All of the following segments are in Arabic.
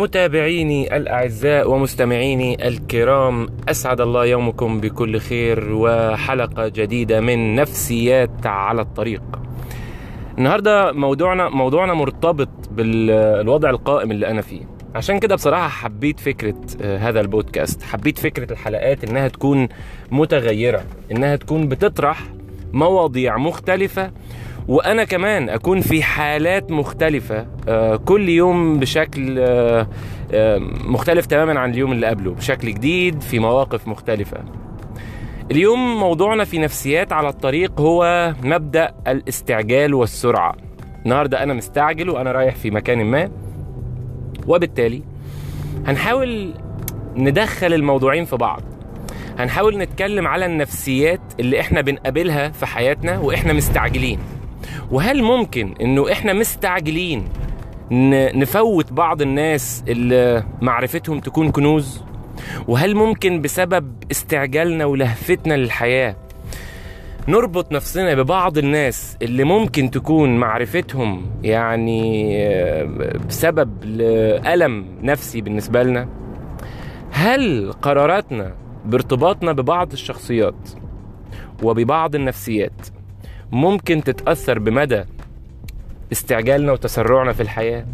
متابعيني الأعزاء ومستمعيني الكرام أسعد الله يومكم بكل خير وحلقة جديدة من نفسيات على الطريق. النهاردة موضوعنا موضوعنا مرتبط بالوضع القائم اللي أنا فيه. عشان كده بصراحة حبيت فكرة آه، هذا البودكاست. حبيت فكرة الحلقات إنها تكون متغيرة إنها تكون بتطرح مواضيع مختلفة وأنا كمان أكون في حالات مختلفة آه، كل يوم بشكل آه، آه، مختلف تماما عن اليوم اللي قبله بشكل جديد في مواقف مختلفة. اليوم موضوعنا في نفسيات على الطريق هو مبدأ الاستعجال والسرعة. النهارده أنا مستعجل وأنا رايح في مكان ما وبالتالي هنحاول ندخل الموضوعين في بعض. هنحاول نتكلم على النفسيات اللي إحنا بنقابلها في حياتنا وإحنا مستعجلين. وهل ممكن إنه إحنا مستعجلين نفوت بعض الناس اللي معرفتهم تكون كنوز؟ وهل ممكن بسبب استعجالنا ولهفتنا للحياة نربط نفسنا ببعض الناس اللي ممكن تكون معرفتهم يعني آه، بسبب لألم نفسي بالنسبة لنا؟ هل قراراتنا بارتباطنا ببعض الشخصيات وببعض النفسيات ممكن تتأثر بمدى استعجالنا وتسرعنا في الحياة؟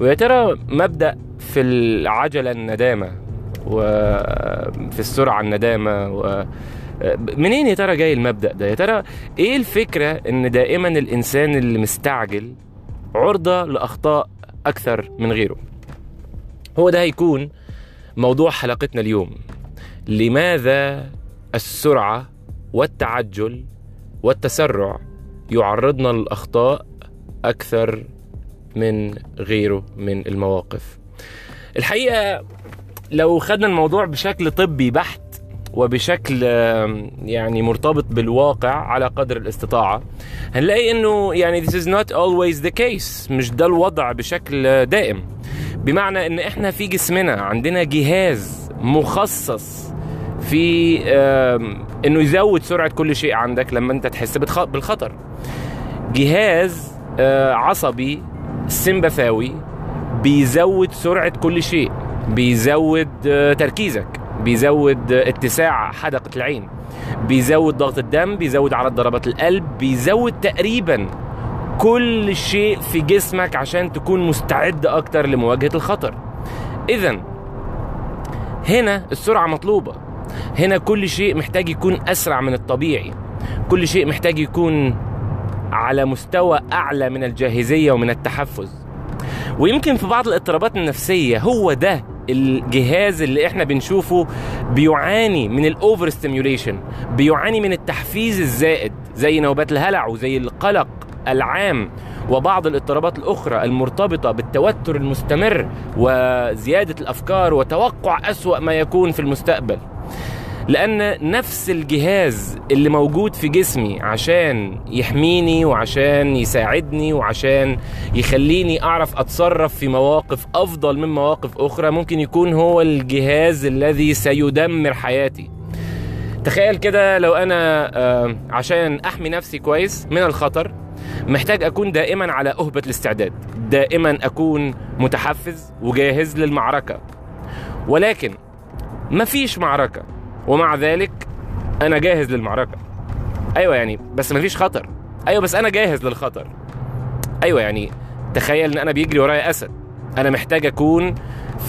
ويا ترى مبدأ في العجلة الندامة وفي السرعة الندامة و منين يا ترى جاي المبدأ ده؟ يا ترى إيه الفكرة إن دائما الإنسان اللي مستعجل عرضة لأخطاء أكثر من غيره؟ هو ده هيكون موضوع حلقتنا اليوم. لماذا السرعة والتعجل والتسرع يعرضنا للأخطاء أكثر من غيره من المواقف. الحقيقة لو خدنا الموضوع بشكل طبي بحت وبشكل يعني مرتبط بالواقع على قدر الاستطاعة هنلاقي إنه يعني this is not always the case مش ده الوضع بشكل دائم. بمعنى إن إحنا في جسمنا عندنا جهاز مخصص في إنه يزود سرعة كل شيء عندك لما أنت تحس بالخطر. جهاز آه، عصبي سمبثاوي بيزود سرعة كل شيء. بيزود آه، تركيزك. بيزود آه، اتساع حدقة العين. بيزود ضغط الدم. بيزود عدد ضربات القلب. بيزود تقريبا كل شيء في جسمك عشان تكون مستعد أكتر لمواجهة الخطر. اذا هنا السرعة مطلوبة. هنا كل شيء محتاج يكون أسرع من الطبيعي. كل شيء محتاج يكون على مستوى أعلى من الجاهزية ومن التحفز. ويمكن في بعض الاضطرابات النفسية هو ده الجهاز اللي إحنا بنشوفه بيعاني من ال over stimulation بيعاني من التحفيز الزائد زي نوبات الهلع وزي القلق العام وبعض الاضطرابات الأخرى المرتبطة بالتوتر المستمر وزيادة الأفكار وتوقع أسوأ ما يكون في المستقبل. لأن نفس الجهاز اللي موجود في جسمي عشان يحميني وعشان يساعدني وعشان يخليني أعرف أتصرف في مواقف أفضل من مواقف أخرى ممكن يكون هو الجهاز الذي سيدمر حياتي. تخيل كده لو أنا آه، عشان أحمي نفسي كويس من الخطر محتاج أكون دائما على أهبة الاستعداد دائما أكون متحفز وجاهز للمعركة. ولكن مفيش معركة. ومع ذلك أنا جاهز للمعركة. أيوه يعني بس مفيش خطر. أيوه بس أنا جاهز للخطر. أيوه يعني تخيل إن أنا بيجري ورايا أسد. أنا محتاج أكون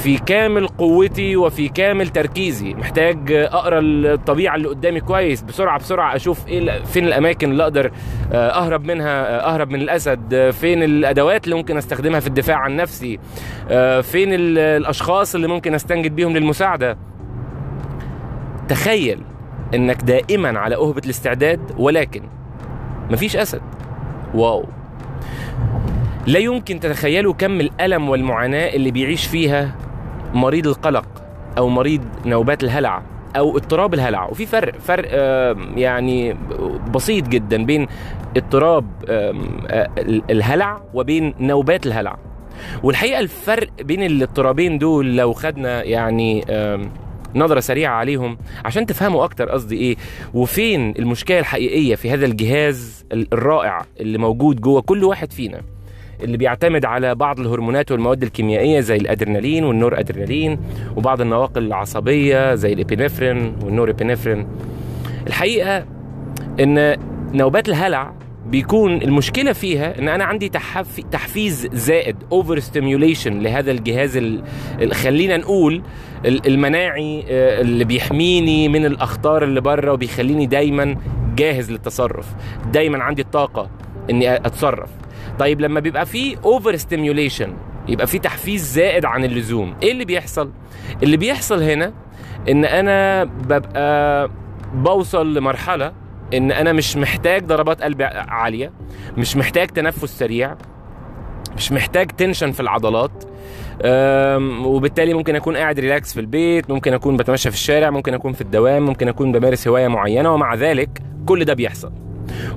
في كامل قوتي وفي كامل تركيزي. محتاج أقرأ الطبيعة اللي قدامي كويس بسرعة بسرعة أشوف إيه فين الأماكن اللي أقدر آه، أهرب منها آه، أهرب من الأسد. فين الأدوات اللي ممكن أستخدمها في الدفاع عن نفسي؟ آه، فين ال- الأشخاص اللي ممكن أستنجد بيهم للمساعدة؟ تخيل إنك دائما على أهبة الاستعداد ولكن مفيش أسد. واو. لا يمكن تتخيلوا كم الألم والمعاناة اللي بيعيش فيها مريض القلق أو مريض نوبات الهلع أو اضطراب الهلع. وفي فرق فرق يعني بسيط جدا بين اضطراب الهلع وبين نوبات الهلع. والحقيقة الفرق بين الاضطرابين دول لو خدنا يعني نظرة سريعة عليهم عشان تفهموا أكتر قصدي إيه. وفين المشكلة الحقيقية في هذا الجهاز الرائع اللي موجود جوه كل واحد فينا اللي بيعتمد على بعض الهرمونات والمواد الكيميائية زي الأدرينالين والنور أدرينالين وبعض النواقل العصبية زي الإبينفرين والنور إبينفرين. الحقيقة إن نوبات الهلع بيكون المشكلة فيها إن أنا عندي تحف... تحفيز زائد over stimulation لهذا الجهاز ال... ال- خلينا نقول ال- المناعي آه، اللي بيحميني من الأخطار اللي بره وبيخليني دايما جاهز للتصرف. دايما عندي الطاقة إني أتصرف. طيب لما بيبقى في over stimulation يبقى في تحفيز زائد عن اللزوم إيه اللي بيحصل؟ اللي بيحصل هنا إن أنا ببقى بوصل لمرحلة إن أنا مش محتاج ضربات قلب عالية مش محتاج تنفس سريع مش محتاج tension في العضلات. وبالتالي ممكن أكون قاعد relax في البيت ممكن أكون بتمشى في الشارع ممكن أكون في الدوام ممكن أكون بمارس هواية معينة ومع ذلك كل ده بيحصل.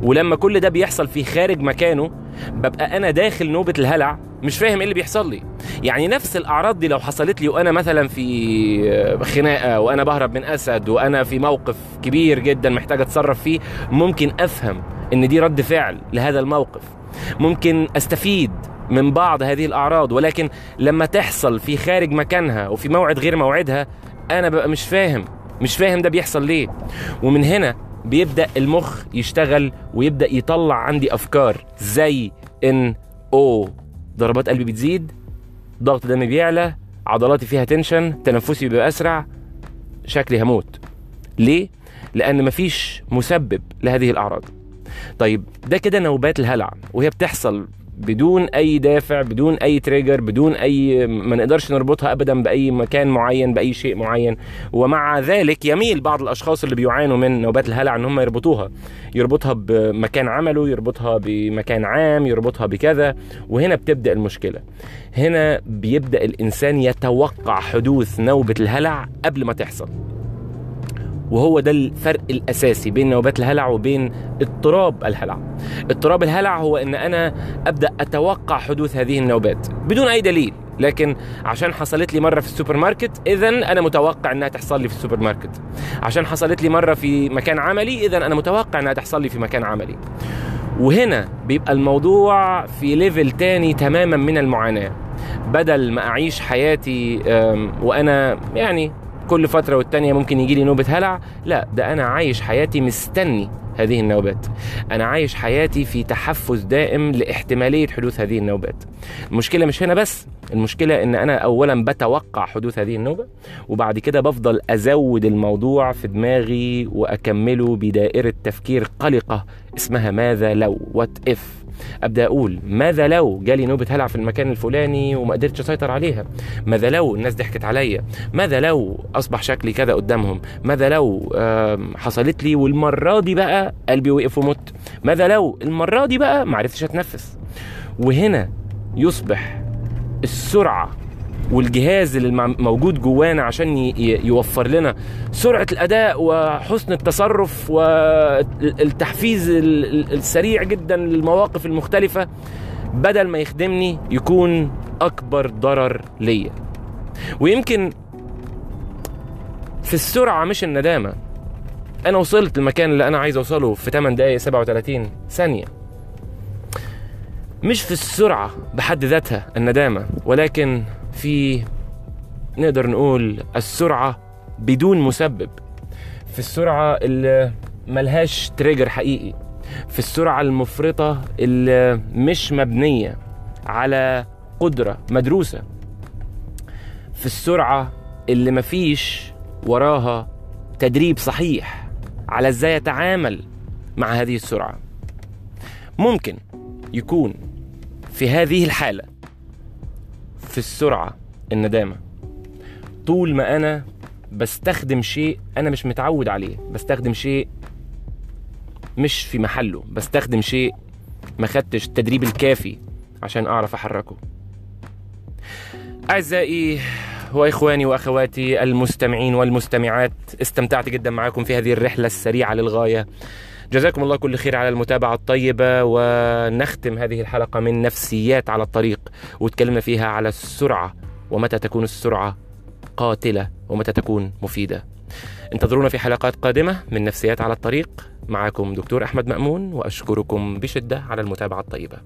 ولما كل ده بيحصل في خارج مكانه ببقى أنا داخل نوبة الهلع مش فاهم إيه اللي بيحصل لي. يعني نفس الأعراض دي لو حصلت لي وأنا مثلا في خناقة وأنا بهرب من أسد وأنا في موقف كبير جدا محتاج أتصرف فيه ممكن أفهم إن دي رد فعل لهذا الموقف. ممكن أستفيد من بعض هذه الأعراض ولكن لما تحصل في خارج مكانها وفي موعد غير موعدها أنا ببقى مش فاهم مش فاهم ده بيحصل ليه. ومن هنا بيبدأ المخ يشتغل ويبدأ يطلع عندي أفكار زي إن اوه ضربات قلبي بتزيد ضغط دمي بيعلى عضلاتي فيها tension تنفسي بيبقى أسرع شكلي هموت. ليه؟ لأن مفيش مسبب لهذه الأعراض. طيب ده كده نوبات الهلع وهي بتحصل بدون أي دافع بدون أي trigger بدون أي ما نقدرش نربطها ابدا بأي مكان معين بأي شيء معين. ومع ذلك يميل بعض الأشخاص اللي بيعانوا من نوبات الهلع إن هم يربطوها. يربطها بمكان عمله يربطها بمكان عام يربطها بكذا. وهنا بتبدأ المشكلة. هنا بيبدأ الإنسان يتوقع حدوث نوبة الهلع قبل ما تحصل. وهو ده الفرق الأساسي بين نوبات الهلع وبين اضطراب الهلع. اضطراب الهلع هو إن أنا أبدأ أتوقع حدوث هذه النوبات بدون أي دليل لكن عشان حصلت لي مرة في السوبر ماركت اذا أنا متوقع إنها تحصل لي في السوبر ماركت عشان حصلت لي مرة في مكان عملي اذا أنا متوقع إنها تحصل لي في مكان عملي. وهنا بيبقى الموضوع في level تاني تماما من المعاناة. بدل ما أعيش حياتي وأنا يعني كل فترة والتانية ممكن يجي لي نوبة هلع. لا ده أنا عايش حياتي مستني هذه النوبات. أنا عايش حياتي في تحفز دائم لاحتمالية حدوث هذه النوبات. المشكلة مش هنا بس المشكلة إن أنا اولا بتوقع حدوث هذه النوبة وبعد كده بفضل أزود الموضوع في دماغي وأكمله بدائرة تفكير قلقة اسمها ماذا لو؟ what if أبدأ أقول ماذا لو جالي نوبة هلع في المكان الفلاني وما قدرتش أسيطر عليها؟ ماذا لو الناس ضحكت عليا؟ ماذا لو أصبح شكلي كذا قدامهم؟ ماذا لو حصلت لي والمرة دي بقى قلبي وقف ومت؟ ماذا لو المرة دي بقى ما عرفتش أتنفس؟ وهنا يصبح السرعة والجهاز اللي موجود جوانا عشان يوفر لنا سرعة الأداء وحسن التصرف والتحفيز ال- ال- السريع جدا للمواقف المختلفة بدل ما يخدمني يكون أكبر ضرر ليا. ويمكن في السرعة مش الندامة. أنا وصلت المكان اللي أنا عايز أوصله في 8 دقائق 37 ثانية. مش في السرعة بحد ذاتها الندامة ولكن في نقدر نقول السرعة بدون مسبب. في السرعة اللي ملهاش تريجر حقيقي. في السرعة المفرطة اللي مش مبنية على قدرة مدروسة. في السرعة اللي مفيش وراها تدريب صحيح على إزاي أتعامل مع هذه السرعة. ممكن يكون في هذه الحالة في السرعة الندامة. طول ما أنا بستخدم شيء أنا مش متعود عليه. بستخدم شيء مش في محله. بستخدم شيء ما خدتش التدريب الكافي عشان أعرف أحركه. أعزائي وإخواني وأخواتي المستمعين والمستمعات استمتعت جدا معاكم في هذه الرحلة السريعة للغاية. جزاكم الله كل خير على المتابعة الطيبة ونختم هذه الحلقة من نفسيات على الطريق وتكلمنا فيها على السرعة ومتى تكون السرعة قاتلة ومتى تكون مفيدة. انتظرونا في حلقات قادمة من نفسيات على الطريق. معكم دكتور أحمد مأمون وأشكركم بشدة على المتابعة الطيبة.